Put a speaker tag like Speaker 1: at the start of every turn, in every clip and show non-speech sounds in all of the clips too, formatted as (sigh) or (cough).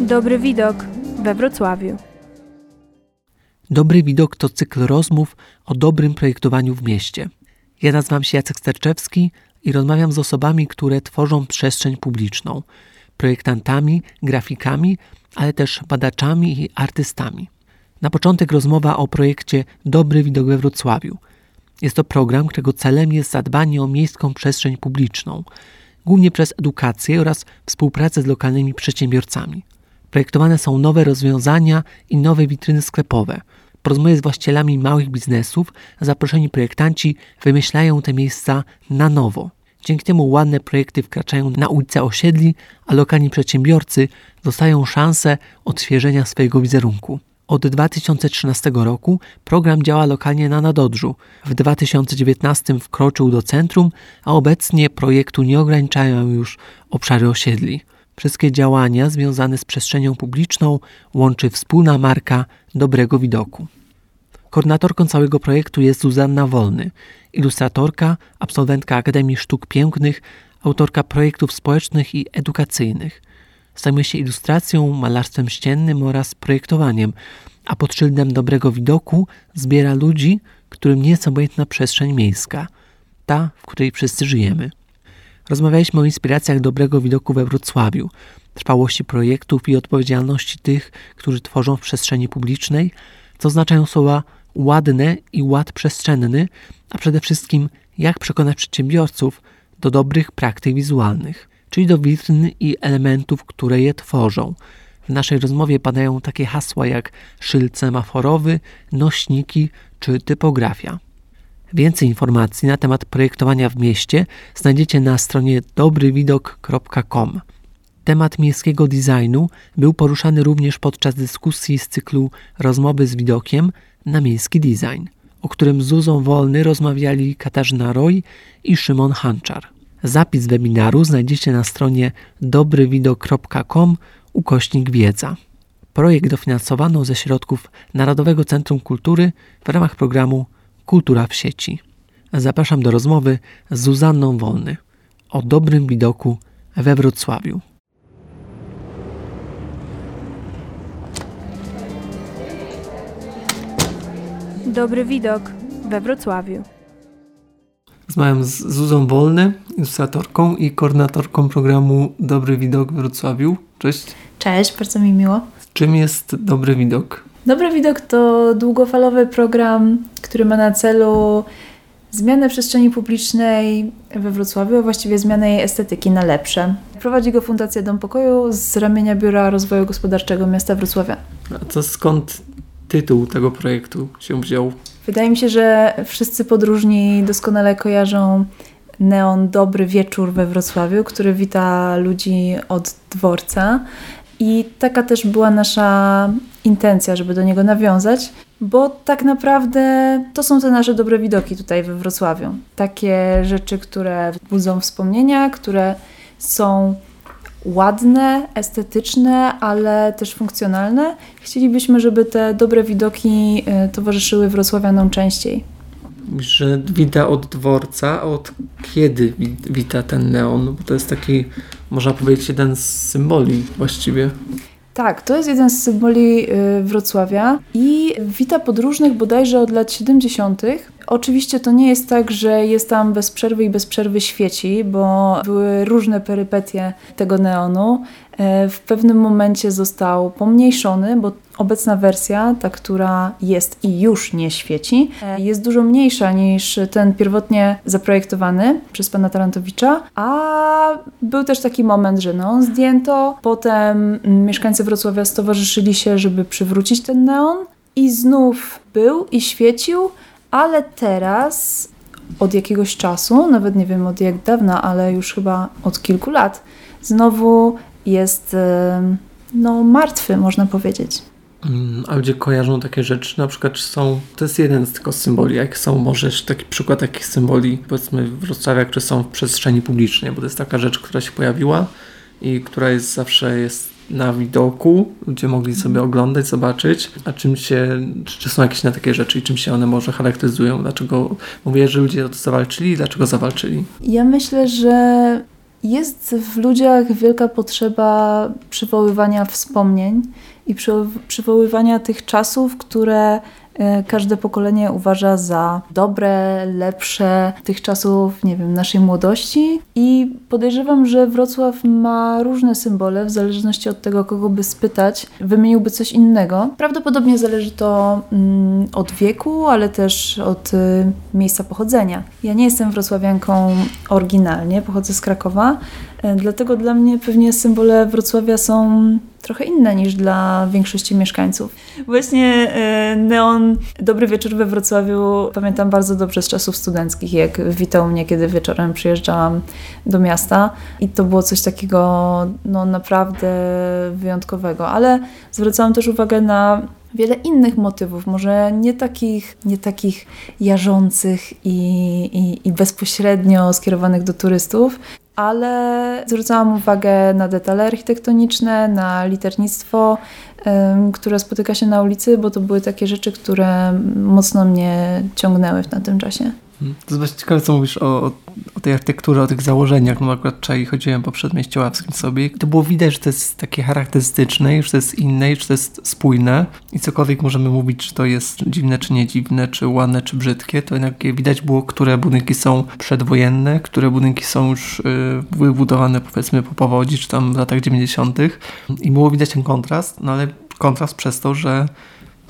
Speaker 1: Dobry widok we Wrocławiu.
Speaker 2: Dobry widok to cykl rozmów o dobrym projektowaniu w mieście. Ja nazywam się Jacek Sterczewski i rozmawiam z osobami, które tworzą przestrzeń publiczną, projektantami, grafikami, ale też badaczami i artystami. Na początek rozmowa o projekcie Dobry widok we Wrocławiu. Jest to program, którego celem jest zadbanie o miejską przestrzeń publiczną, głównie przez edukację oraz współpracę z lokalnymi przedsiębiorcami. Projektowane są nowe rozwiązania i nowe witryny sklepowe. Po rozmowie z właścicielami małych biznesów zaproszeni projektanci wymyślają te miejsca na nowo. Dzięki temu ładne projekty wkraczają na ulice osiedli, a lokalni przedsiębiorcy dostają szansę odświeżenia swojego wizerunku. Od 2013 roku program działa lokalnie na Nadodrzu. W 2019 wkroczył do centrum, a obecnie projektu nie ograniczają już obszary osiedli. Wszystkie działania związane z przestrzenią publiczną łączy wspólna marka Dobrego Widoku. Koordynatorką całego projektu jest Zuzanna Wolny, ilustratorka, absolwentka Akademii Sztuk Pięknych, autorka projektów społecznych i edukacyjnych. Zajmuje się ilustracją, malarstwem ściennym oraz projektowaniem, a pod szyldem dobrego widoku zbiera ludzi, którym nie jest obojętna przestrzeń miejska, ta, w której wszyscy żyjemy. Rozmawialiśmy o inspiracjach dobrego widoku we Wrocławiu, trwałości projektów i odpowiedzialności tych, którzy tworzą w przestrzeni publicznej, co oznaczają słowa ładne i ład przestrzenny, a przede wszystkim jak przekonać przedsiębiorców do dobrych praktyk wizualnych, czyli do witryn i elementów, które je tworzą. W naszej rozmowie padają takie hasła jak szyld semaforowy, nośniki czy typografia. Więcej informacji na temat projektowania w mieście znajdziecie na stronie dobrywidok.com. Temat miejskiego designu był poruszany również podczas dyskusji z cyklu Rozmowy z widokiem na miejski design, o którym z Zuzą Wolny rozmawiali Katarzyna Roy i Szymon Hanczar. Zapis webinaru znajdziecie na stronie dobrywidok.com ukośnik wiedza. Projekt dofinansowano ze środków Narodowego Centrum Kultury w ramach programu Kultura w sieci. Zapraszam do rozmowy z Zuzanną Wolny o dobrym widoku we Wrocławiu.
Speaker 1: Dobry widok we Wrocławiu.
Speaker 2: Rozmawiam z Zuzą Wolny, ilustratorką i koordynatorką programu Dobry Widok w Wrocławiu. Cześć.
Speaker 3: Cześć, bardzo mi miło.
Speaker 2: Czym jest Dobry Widok?
Speaker 3: Dobry Widok to długofalowy program, który ma na celu zmianę przestrzeni publicznej we Wrocławiu, a właściwie zmianę jej estetyki na lepsze. Prowadzi go Fundacja Dom Pokoju z ramienia Biura Rozwoju Gospodarczego Miasta Wrocławia.
Speaker 2: A to skąd tytuł tego projektu się wziął?
Speaker 3: Wydaje mi się, że wszyscy podróżni doskonale kojarzą neon Dobry Wieczór we Wrocławiu, który wita ludzi od dworca. I taka też była nasza intencja, żeby do niego nawiązać, bo tak naprawdę to są te nasze dobre widoki tutaj we Wrocławiu. Takie rzeczy, które budzą wspomnienia, które są ładne, estetyczne, ale też funkcjonalne. Chcielibyśmy, żeby te dobre widoki e, towarzyszyły wrocławianom częściej.
Speaker 2: Że wita od dworca, a od kiedy wita ten neon? Bo to jest taki, można powiedzieć, jeden z symboli właściwie.
Speaker 3: Tak, to jest jeden z symboli y, Wrocławia i wita podróżnych bodajże od lat 70. Oczywiście to nie jest tak, że jest tam bez przerwy i bez przerwy świeci, bo były różne perypetie tego neonu. E, w pewnym momencie został pomniejszony, bo obecna wersja, ta, która jest i już nie świeci, e, jest dużo mniejsza niż ten pierwotnie zaprojektowany przez pana Tarantowicza, a był też taki moment, że neon zdjęto, potem mieszkańcy Wrocławia stowarzyszyli się, żeby przywrócić ten neon i znów był i świecił, ale teraz od jakiegoś czasu, nawet nie wiem od jak dawna, ale już chyba od kilku lat, znowu jest no, martwy, można powiedzieć.
Speaker 2: Mm, a gdzie kojarzą takie rzeczy, na przykład są, to jest jeden z tylko symboli, jak są może taki przykład takich symboli, powiedzmy w Wrocławiu, które są w przestrzeni publicznej, bo to jest taka rzecz, która się pojawiła i która jest zawsze jest na widoku, gdzie mogli sobie oglądać, zobaczyć, a czym się, czy są jakieś na takie rzeczy i czym się one może charakteryzują, dlaczego mówię, że ludzie o to zawalczyli i dlaczego zawalczyli?
Speaker 3: Ja myślę, że Jest w ludziach wielka potrzeba przywoływania wspomnień i przywoływania tych czasów, które każde pokolenie uważa za dobre, lepsze tych czasów, nie wiem, naszej młodości. I podejrzewam, że Wrocław ma różne symbole, w zależności od tego, kogo by spytać, wymieniłby coś innego. Prawdopodobnie zależy to mm, od wieku, ale też od y, miejsca pochodzenia. Ja nie jestem wrocławianką oryginalnie, pochodzę z Krakowa, y, dlatego dla mnie pewnie symbole Wrocławia są trochę inne niż dla większości mieszkańców. Właśnie e, neon Dobry Wieczór we Wrocławiu. Pamiętam bardzo dobrze z czasów studenckich, jak witał mnie, kiedy wieczorem przyjeżdżałam do miasta. I to było coś takiego no, naprawdę wyjątkowego, ale zwracałam też uwagę na wiele innych motywów, może nie takich, nie takich jarzących i, i, i bezpośrednio skierowanych do turystów, ale zwracałam uwagę na detale architektoniczne, na liternictwo, które spotyka się na ulicy, bo to były takie rzeczy, które mocno mnie ciągnęły na tym czasie.
Speaker 4: To jest ciekawe, co mówisz o, o, tej architekturze, o tych założeniach. No akurat wczoraj chodziłem po przedmieściu ławskim sobie to było widać, że to jest takie charakterystyczne, że to jest inne, że to jest spójne i cokolwiek możemy mówić, czy to jest dziwne, czy nie dziwne, czy ładne, czy brzydkie, to jednak widać było, które budynki są przedwojenne, które budynki są już y, wybudowane powiedzmy po powodzi, czy tam w latach 90. i było widać ten kontrast, no ale kontrast przez to, że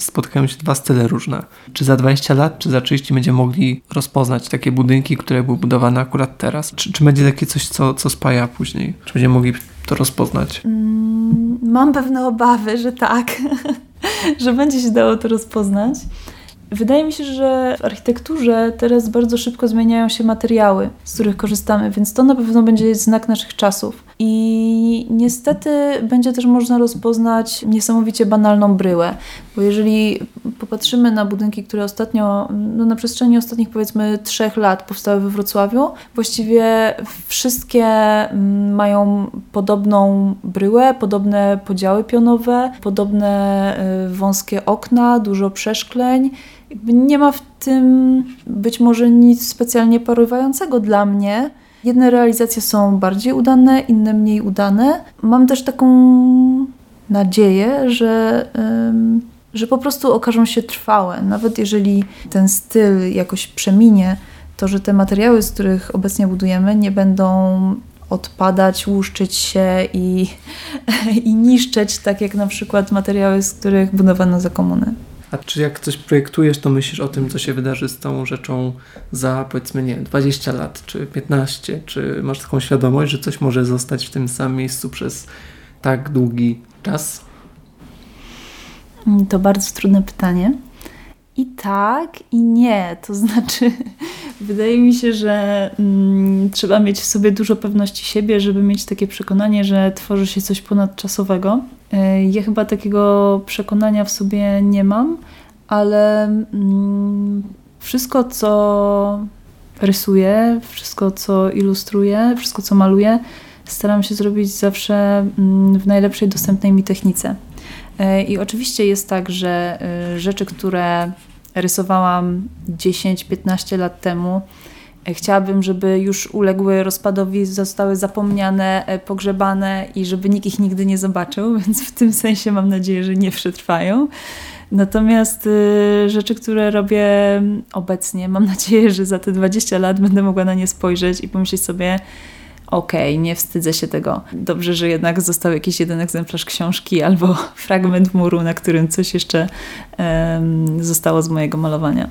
Speaker 4: spotkają się dwa style różne. Czy za 20 lat, czy za 30 będziemy mogli rozpoznać takie budynki, które były budowane akurat teraz? Czy, czy będzie takie coś, co, co spaja później? Czy będziemy mogli to rozpoznać?
Speaker 3: Mm, mam pewne obawy, że tak, (laughs) że będzie się dało to rozpoznać. Wydaje mi się, że w architekturze teraz bardzo szybko zmieniają się materiały, z których korzystamy, więc to na pewno będzie znak naszych czasów. I niestety będzie też można rozpoznać niesamowicie banalną bryłę, bo jeżeli popatrzymy na budynki, które ostatnio, no na przestrzeni ostatnich powiedzmy trzech lat powstały we Wrocławiu, właściwie wszystkie mm, mają podobną bryłę, podobne podziały pionowe, podobne y, wąskie okna, dużo przeszkleń. Nie ma w tym być może nic specjalnie porywającego dla mnie, Jedne realizacje są bardziej udane, inne mniej udane. Mam też taką nadzieję, że, że po prostu okażą się trwałe. Nawet jeżeli ten styl jakoś przeminie, to że te materiały, z których obecnie budujemy, nie będą odpadać, łuszczyć się i, (laughs) i niszczeć, tak jak na przykład materiały, z których budowano za komuny.
Speaker 4: A czy jak coś projektujesz, to myślisz o tym, co się wydarzy z tą rzeczą za powiedzmy, nie 20 lat, czy 15, czy masz taką świadomość, że coś może zostać w tym samym miejscu przez tak długi czas?
Speaker 3: To bardzo trudne pytanie. I tak, i nie. To znaczy, (laughs) wydaje mi się, że mm, trzeba mieć w sobie dużo pewności siebie, żeby mieć takie przekonanie, że tworzy się coś ponadczasowego. E, ja chyba takiego przekonania w sobie nie mam, ale mm, wszystko, co rysuję, wszystko, co ilustruję, wszystko, co maluję, staram się zrobić zawsze mm, w najlepszej dostępnej mi technice. E, I oczywiście jest tak, że e, rzeczy, które rysowałam 10-15 lat temu, e, chciałabym, żeby już uległy rozpadowi, zostały zapomniane, pogrzebane i żeby nikt ich nigdy nie zobaczył, (laughs) więc w tym sensie mam nadzieję, że nie przetrwają. Natomiast rzeczy, które robię obecnie, mam nadzieję, że za te 20 lat będę mogła na nie spojrzeć i pomyśleć sobie, okej, okay, nie wstydzę się tego. Dobrze, że jednak został jakiś jeden egzemplarz książki albo (laughs) fragment muru, na którym coś jeszcze um, zostało z mojego malowania.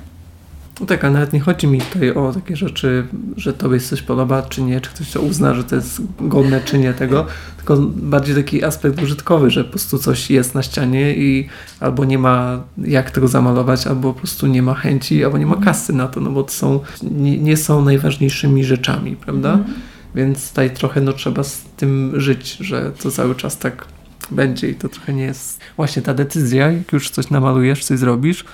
Speaker 4: No tak, a nawet nie chodzi mi tutaj o takie rzeczy, że tobie coś podoba, czy nie, czy ktoś to uzna, że to jest godne, czy nie tego, tylko bardziej taki aspekt użytkowy, że po prostu coś jest na ścianie i albo nie ma jak tego zamalować, albo po prostu nie ma chęci, albo nie ma kasy na to, no bo to są, nie, nie są najważniejszymi rzeczami, prawda? Mm. Więc tutaj trochę no, trzeba z tym żyć, że to cały czas tak będzie i to trochę nie jest właśnie ta decyzja, jak już coś namalujesz, coś zrobisz,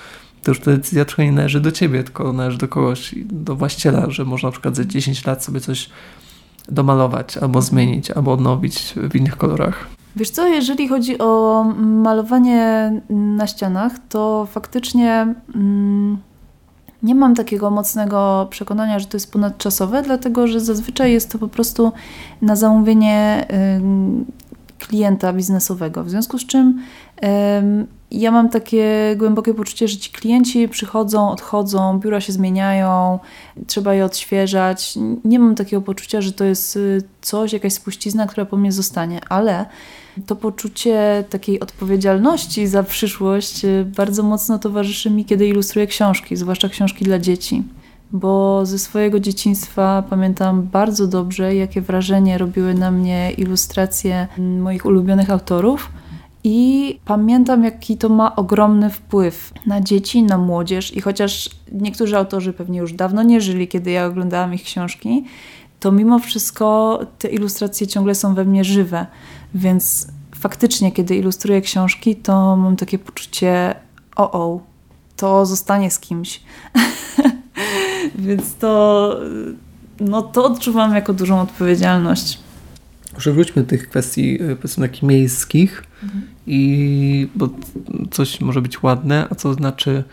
Speaker 4: to już ta decyzja trochę nie należy do ciebie, tylko należy do kogoś, do właściciela, że można na przykład za 10 lat sobie coś domalować, albo zmienić, albo odnowić w innych kolorach.
Speaker 3: Wiesz co, jeżeli chodzi o malowanie na ścianach, to faktycznie mm, Nie mam takiego mocnego przekonania, że to jest ponadczasowe, dlatego że zazwyczaj jest to po prostu na zamówienie klienta biznesowego. W związku z czym ja mam takie głębokie poczucie, że ci klienci przychodzą, odchodzą, biura się zmieniają, trzeba je odświeżać. Nie mam takiego poczucia, że to jest y, coś, jakaś spuścizna, która po mnie zostanie, ale to poczucie takiej odpowiedzialności za przyszłość y, bardzo mocno towarzyszy mi, kiedy ilustruję książki, zwłaszcza książki dla dzieci. Bo ze swojego dzieciństwa pamiętam bardzo dobrze, jakie wrażenie robiły na mnie ilustracje moich ulubionych autorów i pamiętam, jaki to ma ogromny wpływ na dzieci, na młodzież. I chociaż niektórzy autorzy pewnie już dawno nie żyli, kiedy ja oglądałam ich książki, to mimo wszystko te ilustracje ciągle są we mnie żywe. Więc faktycznie, kiedy ilustruję książki, to mam takie poczucie: o, o, to zostanie z kimś. (laughs) Więc to, no, to odczuwam jako dużą odpowiedzialność.
Speaker 4: Może wróćmy do tych kwestii y, powiedzmy takich miejskich mhm. i bo coś może być ładne, a co znaczy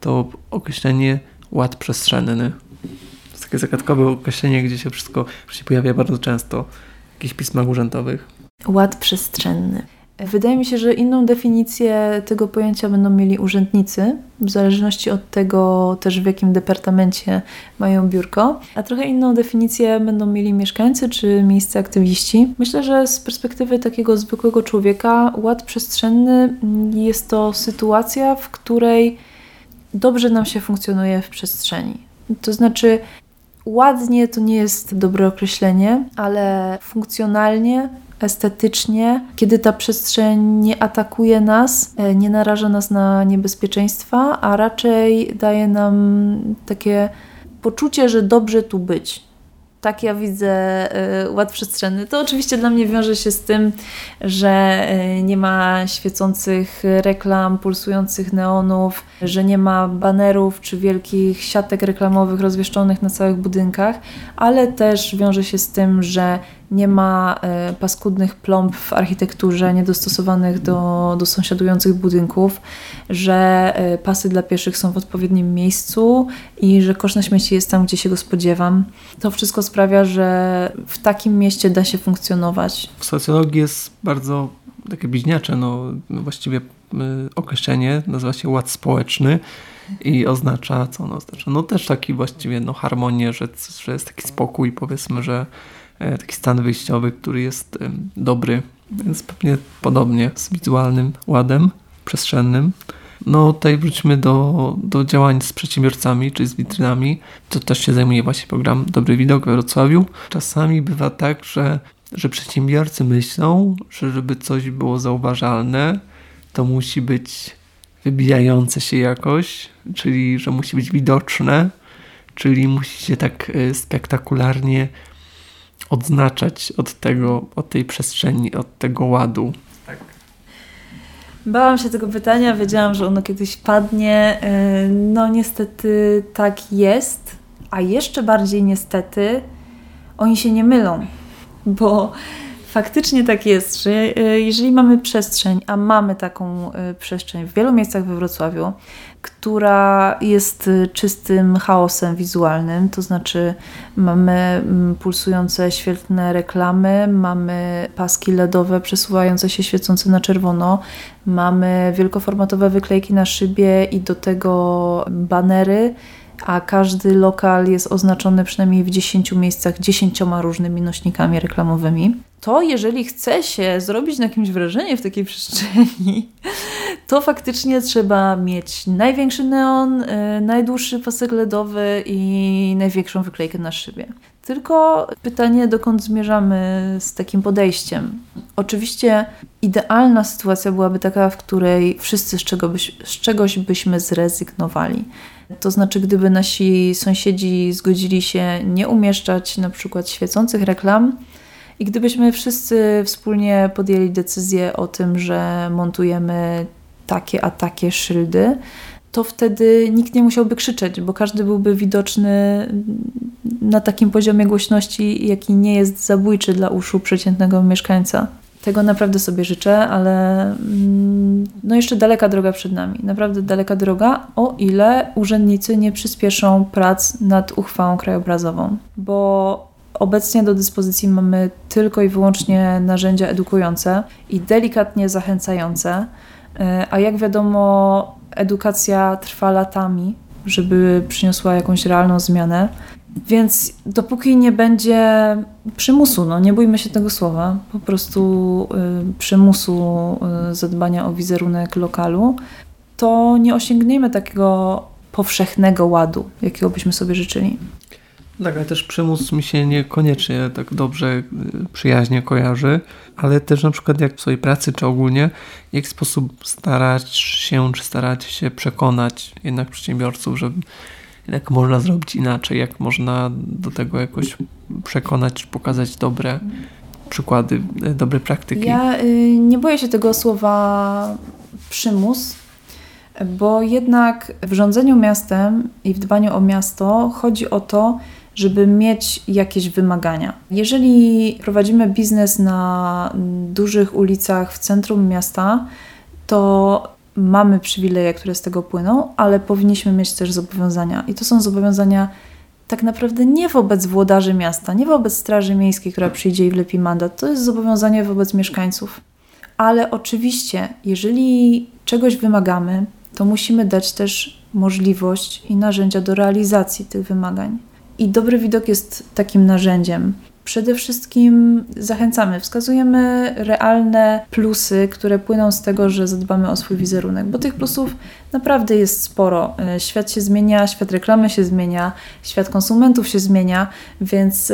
Speaker 4: to określenie ład przestrzenny. To jest takie zagadkowe określenie, gdzie się wszystko się pojawia bardzo często w jakichś pismach urzędowych.
Speaker 3: Ład przestrzenny. Wydaje mi się, że inną definicję tego pojęcia będą mieli urzędnicy, w zależności od tego też w jakim departamencie mają biurko, a trochę inną definicję będą mieli mieszkańcy czy miejsce aktywiści. Myślę, że z perspektywy takiego zwykłego człowieka ład przestrzenny jest to sytuacja, w której dobrze nam się funkcjonuje w przestrzeni. To znaczy, ładnie to nie jest dobre określenie, ale funkcjonalnie estetycznie, kiedy ta przestrzeń nie atakuje nas, e, nie naraża nas na niebezpieczeństwa, a raczej daje nam takie poczucie, że dobrze tu być tak ja widzę y, ład przestrzenny. To oczywiście dla mnie wiąże się z tym, że y, nie ma świecących reklam, pulsujących neonów, że nie ma banerów czy wielkich siatek reklamowych rozwieszczonych na całych budynkach, ale też wiąże się z tym, że nie ma y, paskudnych plomb w architekturze niedostosowanych do, do sąsiadujących budynków, że pasy dla pieszych są w odpowiednim miejscu i że kosz na śmieci jest tam, gdzie się go spodziewam. To wszystko sprawia, że w takim mieście da się funkcjonować.
Speaker 4: W socjologii jest bardzo takie bliźniacze, no, właściwie y, określenie, nazywa się ład społeczny i oznacza, co ono oznacza? No też taki właściwie no, harmonię, że, że jest taki spokój, powiedzmy, że e, taki stan wyjściowy, który jest dobry, więc pewnie podobnie z wizualnym ładem przestrzennym. No tutaj wróćmy do, do działań z przedsiębiorcami, czy z witrynami. To też się zajmuje właśnie program Dobry Widok we Wrocławiu. Czasami bywa tak, że, że przedsiębiorcy myślą, że żeby coś było zauważalne, to musi być wybijające się jakoś, czyli że musi być widoczne, czyli musi się tak e, spektakularnie odznaczać od tego, od tej przestrzeni, od tego ładu.
Speaker 3: Bałam się tego pytania, wiedziałam, że ono kiedyś padnie. E, no niestety tak jest, a jeszcze bardziej niestety oni się nie mylą, bo faktycznie tak jest, że e, jeżeli mamy przestrzeń, a mamy taką e, przestrzeń w wielu miejscach we Wrocławiu, która jest y, czystym chaosem wizualnym, to znaczy mamy pulsujące świetlne reklamy, mamy paski LEDowe przesuwające się świecące na czerwono, mamy wielkoformatowe wyklejki na szybie i do tego banery a każdy lokal jest oznaczony przynajmniej w 10 miejscach dziesięcioma różnymi nośnikami reklamowymi. To jeżeli chce się zrobić na kimś wrażenie w takiej przestrzeni, (laughs) to faktycznie trzeba mieć największy neon, yy, najdłuższy pasek LEDowy i największą wyklejkę na szybie. Tylko pytanie, dokąd zmierzamy z takim podejściem. Oczywiście idealna sytuacja byłaby taka, w której wszyscy z, czego byś, z czegoś byśmy zrezygnowali. To znaczy, gdyby nasi sąsiedzi zgodzili się nie umieszczać na przykład świecących reklam i gdybyśmy wszyscy wspólnie podjęli decyzję o tym, że montujemy takie a takie szyldy, to wtedy nikt nie musiałby krzyczeć, bo każdy byłby widoczny na takim poziomie głośności, jaki nie jest zabójczy dla uszu przeciętnego mieszkańca. Tego naprawdę sobie życzę, ale mm, no jeszcze daleka droga przed nami. Naprawdę daleka droga, o ile urzędnicy nie przyspieszą prac nad uchwałą krajobrazową, bo Obecnie do dyspozycji mamy tylko i wyłącznie narzędzia edukujące i delikatnie zachęcające, e, a jak wiadomo, edukacja trwa latami, żeby przyniosła jakąś realną zmianę. Więc dopóki nie będzie przymusu, no nie bójmy się tego słowa, po prostu y, przymusu y, zadbania o wizerunek lokalu, to nie osiągniemy takiego powszechnego ładu, jakiego byśmy sobie życzyli.
Speaker 4: Tak, ale też przymus mi się niekoniecznie tak dobrze, y, przyjaźnie kojarzy, ale też na przykład jak w swojej pracy, czy ogólnie, w jaki sposób starać się, czy starać się przekonać jednak przedsiębiorców, że jak można zrobić inaczej, jak można do tego jakoś przekonać, pokazać dobre przykłady, y, dobre praktyki.
Speaker 3: Ja y, nie boję się tego słowa przymus, bo jednak w rządzeniu miastem i w dbaniu o miasto chodzi o to, żeby mieć jakieś wymagania. Jeżeli prowadzimy biznes na dużych ulicach w centrum miasta, to mamy przywileje, które z tego płyną, ale powinniśmy mieć też zobowiązania. I to są zobowiązania tak naprawdę nie wobec włodarzy miasta, nie wobec Straży Miejskiej, która przyjdzie i wlepi mandat. To jest zobowiązanie wobec mieszkańców. Ale oczywiście, jeżeli czegoś wymagamy, to musimy dać też możliwość i narzędzia do realizacji tych wymagań. I dobry widok jest takim narzędziem. Przede wszystkim zachęcamy, wskazujemy realne plusy, które płyną z tego, że zadbamy o swój wizerunek, bo tych plusów naprawdę jest sporo. E, świat się zmienia, świat reklamy się zmienia, świat konsumentów się zmienia, więc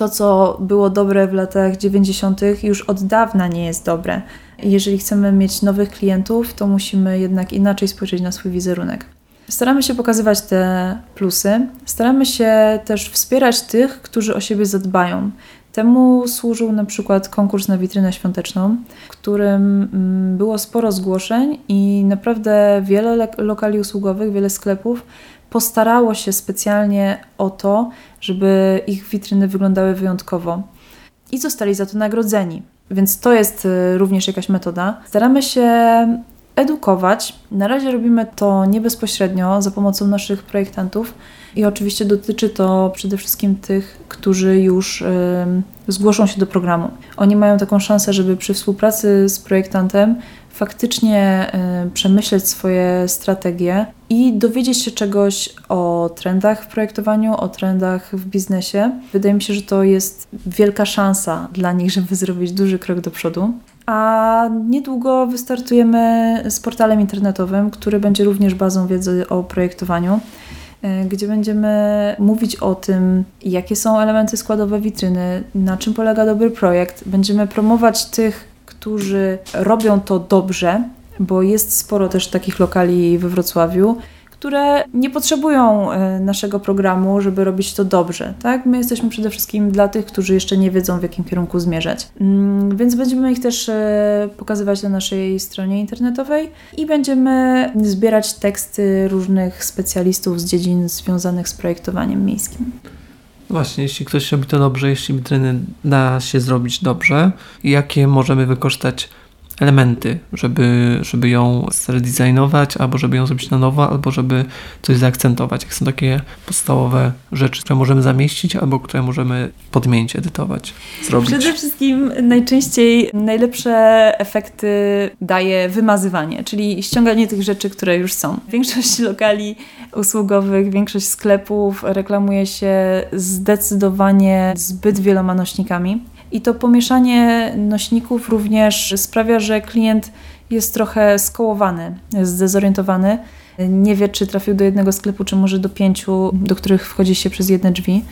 Speaker 3: to, co było dobre w latach 90., już od dawna nie jest dobre. Jeżeli chcemy mieć nowych klientów, to musimy jednak inaczej spojrzeć na swój wizerunek. Staramy się pokazywać te plusy, staramy się też wspierać tych, którzy o siebie zadbają. Temu służył na przykład konkurs na witrynę świąteczną, w którym mm, było sporo zgłoszeń i naprawdę wiele lokali usługowych, wiele sklepów postarało się specjalnie o to, żeby ich witryny wyglądały wyjątkowo i zostali za to nagrodzeni. Więc to jest y, również jakaś metoda. Staramy się edukować. Na razie robimy to nie bezpośrednio za pomocą naszych projektantów i oczywiście dotyczy to przede wszystkim tych, którzy już zgłoszą się do programu. Oni mają taką szansę, żeby przy współpracy z projektantem faktycznie przemyśleć swoje strategie i dowiedzieć się czegoś o trendach w projektowaniu, o trendach w biznesie. Wydaje mi się, że to jest wielka szansa dla nich, żeby zrobić duży krok do przodu a niedługo wystartujemy z portalem internetowym, który będzie również bazą wiedzy o projektowaniu, e, gdzie będziemy mówić o tym, jakie są elementy składowe witryny, na czym polega dobry projekt. Będziemy promować tych, którzy robią to dobrze, bo jest sporo też takich lokali we Wrocławiu które nie potrzebują e, naszego programu, żeby robić to dobrze. Tak? My jesteśmy przede wszystkim dla tych, którzy jeszcze nie wiedzą, w jakim kierunku zmierzać. Mm, więc będziemy ich też e, pokazywać na naszej stronie internetowej i będziemy zbierać teksty różnych specjalistów z dziedzin związanych z projektowaniem miejskim.
Speaker 4: Właśnie, jeśli ktoś robi to dobrze, jeśli witryny da się zrobić dobrze, jakie możemy wykorzystać elementy, żeby, żeby ją zredesignować, albo żeby ją zrobić na nowo, albo żeby coś zaakcentować. Jak są takie podstawowe rzeczy, które możemy zamieścić, albo które możemy podmienić, edytować, zrobić.
Speaker 3: Przede wszystkim najczęściej najlepsze efekty daje wymazywanie, czyli ściąganie tych rzeczy, które już są. Większość lokali usługowych, większość sklepów reklamuje się zdecydowanie zbyt wieloma nośnikami. I to pomieszanie nośników również sprawia, że klient jest trochę skołowany, zdezorientowany. Nie wie, czy trafił do jednego sklepu, czy może do pięciu, do których wchodzi się przez jedne drzwi.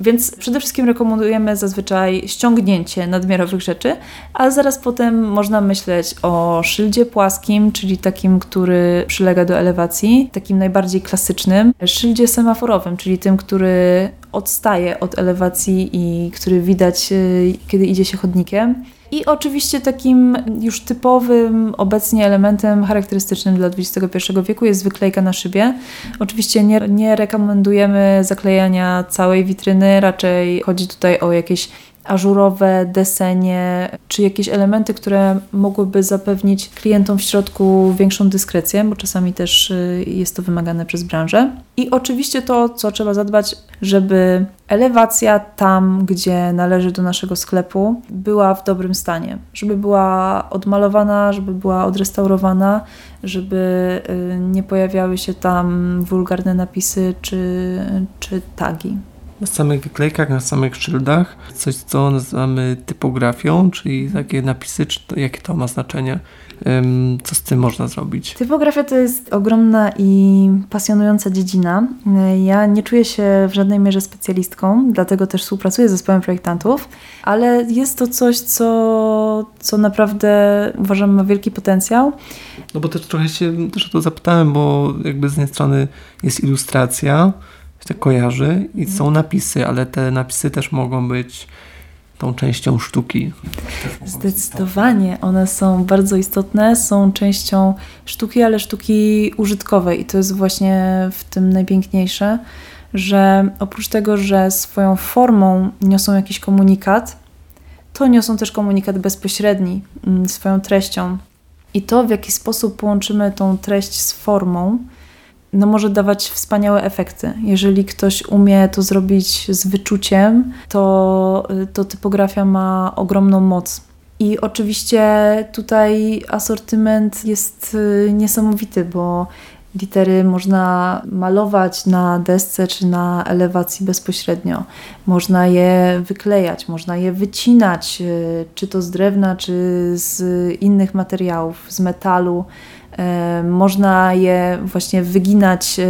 Speaker 3: Więc przede wszystkim rekomendujemy zazwyczaj ściągnięcie nadmiarowych rzeczy, a zaraz potem można myśleć o szyldzie płaskim, czyli takim, który przylega do elewacji, takim najbardziej klasycznym, szyldzie semaforowym, czyli tym, który odstaje od elewacji i który widać, y, kiedy idzie się chodnikiem. I oczywiście takim już typowym obecnie elementem charakterystycznym dla XXI wieku jest wyklejka na szybie. Oczywiście nie, nie rekomendujemy zaklejania całej witryny, raczej chodzi tutaj o jakieś ażurowe desenie, czy jakieś elementy, które mogłyby zapewnić klientom w środku większą dyskrecję, bo czasami też y, jest to wymagane przez branżę. I oczywiście to, co trzeba zadbać, żeby elewacja tam, gdzie należy do naszego sklepu, była w dobrym stanie, żeby była odmalowana, żeby była odrestaurowana, żeby y, nie pojawiały się tam wulgarne napisy czy, czy tagi
Speaker 4: na samych wyklejkach, na samych szyldach, coś co nazywamy typografią, czyli takie napisy, czy to, jakie to ma znaczenie, co z tym można zrobić?
Speaker 3: Typografia to jest ogromna i pasjonująca dziedzina. Ja nie czuję się w żadnej mierze specjalistką, dlatego też współpracuję z zespołem projektantów, ale jest to coś, co, co naprawdę uważam ma wielki potencjał.
Speaker 4: No bo też trochę się też o to zapytałem, bo jakby z jednej strony jest ilustracja, się kojarzy i są napisy, ale te napisy też mogą być tą częścią sztuki.
Speaker 3: Zdecydowanie, one są bardzo istotne, są częścią sztuki, ale sztuki użytkowej i to jest właśnie w tym najpiękniejsze, że oprócz tego, że swoją formą niosą jakiś komunikat, to niosą też komunikat bezpośredni mm, swoją treścią. I to, w jaki sposób połączymy tą treść z formą, no może dawać wspaniałe efekty. Jeżeli ktoś umie to zrobić z wyczuciem, to, to typografia ma ogromną moc. I oczywiście tutaj asortyment jest y, niesamowity, bo litery można malować na desce czy na elewacji bezpośrednio. Można je wyklejać, można je wycinać, y, czy to z drewna, czy z innych materiałów, z metalu. E, można je właśnie wyginać e,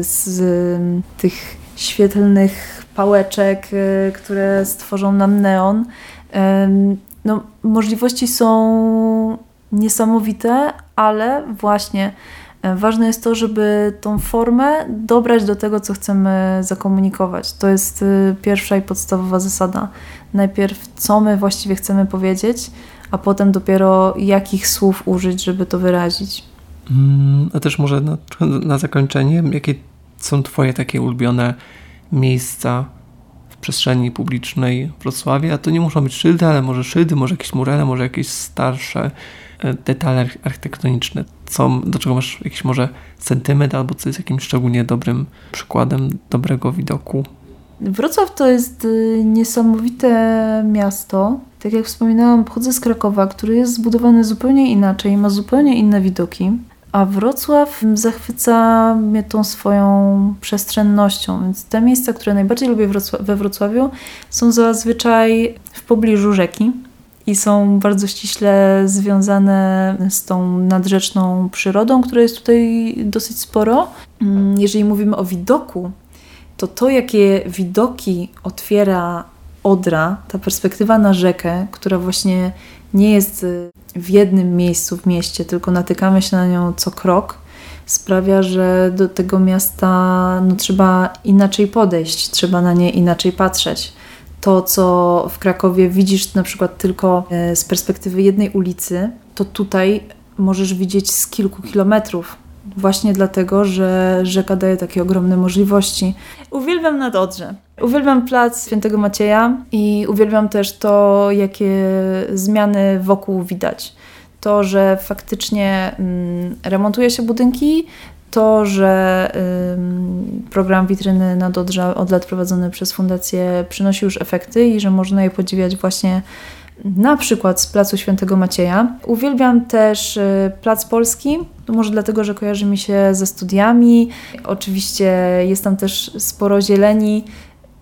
Speaker 3: z tych świetlnych pałeczek, e, które stworzą nam neon. No, możliwości są niesamowite, ale właśnie ważne jest to, żeby tą formę dobrać do tego, co chcemy zakomunikować. To jest pierwsza i podstawowa zasada. Najpierw, co my właściwie chcemy powiedzieć, a potem dopiero jakich słów użyć, żeby to wyrazić.
Speaker 4: Mm, a też może na, na zakończenie, jakie są Twoje takie ulubione miejsca w przestrzeni publicznej w Wrocławiu? A to nie muszą być szyldy, ale może szyldy, może jakieś murele, może jakieś starsze e, detale architektoniczne. Co, do czego masz jakiś może sentyment albo co jest jakimś szczególnie dobrym przykładem dobrego widoku?
Speaker 3: Wrocław to jest y, niesamowite miasto. Tak jak wspominałam, pochodzę z Krakowa, który jest zbudowany zupełnie inaczej, ma zupełnie inne widoki. A Wrocław zachwyca mnie tą swoją przestrzennością, więc te miejsca, które najbardziej lubię we Wrocławiu, są zazwyczaj w pobliżu rzeki i są bardzo ściśle związane z tą nadrzeczną przyrodą, która jest tutaj dosyć sporo. Mm, jeżeli mówimy o widoku, to to, jakie widoki otwiera Odra, ta perspektywa na rzekę, która właśnie nie jest y, w jednym miejscu w mieście, tylko natykamy się na nią co krok, sprawia, że do tego miasta no, trzeba inaczej podejść, trzeba na nie inaczej patrzeć. To, co w Krakowie widzisz na przykład tylko e, z perspektywy jednej ulicy, to tutaj możesz widzieć z kilku kilometrów właśnie dlatego, że rzeka daje takie ogromne możliwości. Uwielbiam nad Odrze. Uwielbiam plac Świętego Macieja i uwielbiam też to, jakie zmiany wokół widać. To, że faktycznie mm, remontuje się budynki, to, że program Witryny na Odrze od lat prowadzony przez Fundację przynosi już efekty i że można je podziwiać właśnie na przykład z Placu Świętego Macieja. Uwielbiam też y, Plac Polski, no może dlatego, że kojarzy mi się ze studiami. Oczywiście jest tam też sporo zieleni.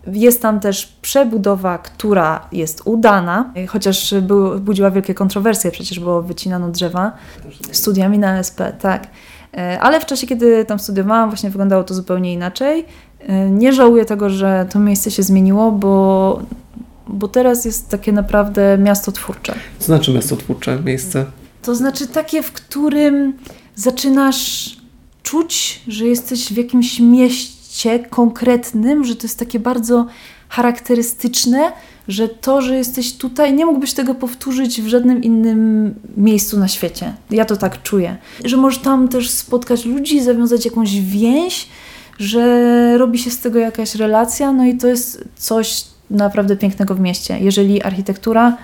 Speaker 3: Jest tam też przebudowa, która jest udana, chociaż był, budziła wielkie kontrowersje, przecież było wycinano drzewa studiami na SP, tak. E, ale w czasie, kiedy tam studiowałam, właśnie wyglądało to zupełnie inaczej. E, nie żałuję tego, że to miejsce się zmieniło, bo bo teraz jest takie naprawdę miasto twórcze.
Speaker 4: Co znaczy miasto twórcze, miejsce?
Speaker 3: To znaczy takie, w którym zaczynasz czuć, że jesteś w jakimś mieście konkretnym, że to jest takie bardzo charakterystyczne, że to, że jesteś tutaj, nie mógłbyś tego powtórzyć w żadnym innym miejscu na świecie. Ja to tak czuję. Że możesz tam też spotkać ludzi, zawiązać jakąś więź, że robi się z tego jakaś relacja, no i to jest coś, naprawdę pięknego w mieście. Jeżeli architektura,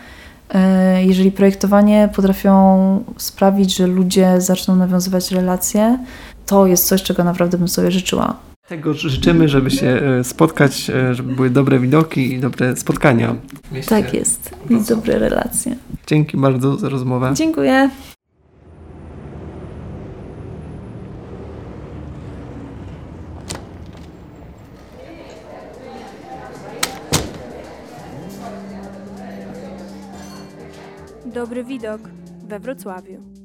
Speaker 3: e, jeżeli projektowanie potrafią sprawić, że ludzie zaczną nawiązywać relacje, to jest coś, czego naprawdę bym sobie życzyła.
Speaker 4: Tego życzymy, żeby się e, spotkać, e, żeby były dobre widoki i dobre spotkania.
Speaker 3: Tak jest. I dobre relacje.
Speaker 4: Dzięki bardzo za rozmowę.
Speaker 3: Dziękuję.
Speaker 1: Dobry widok we Wrocławiu.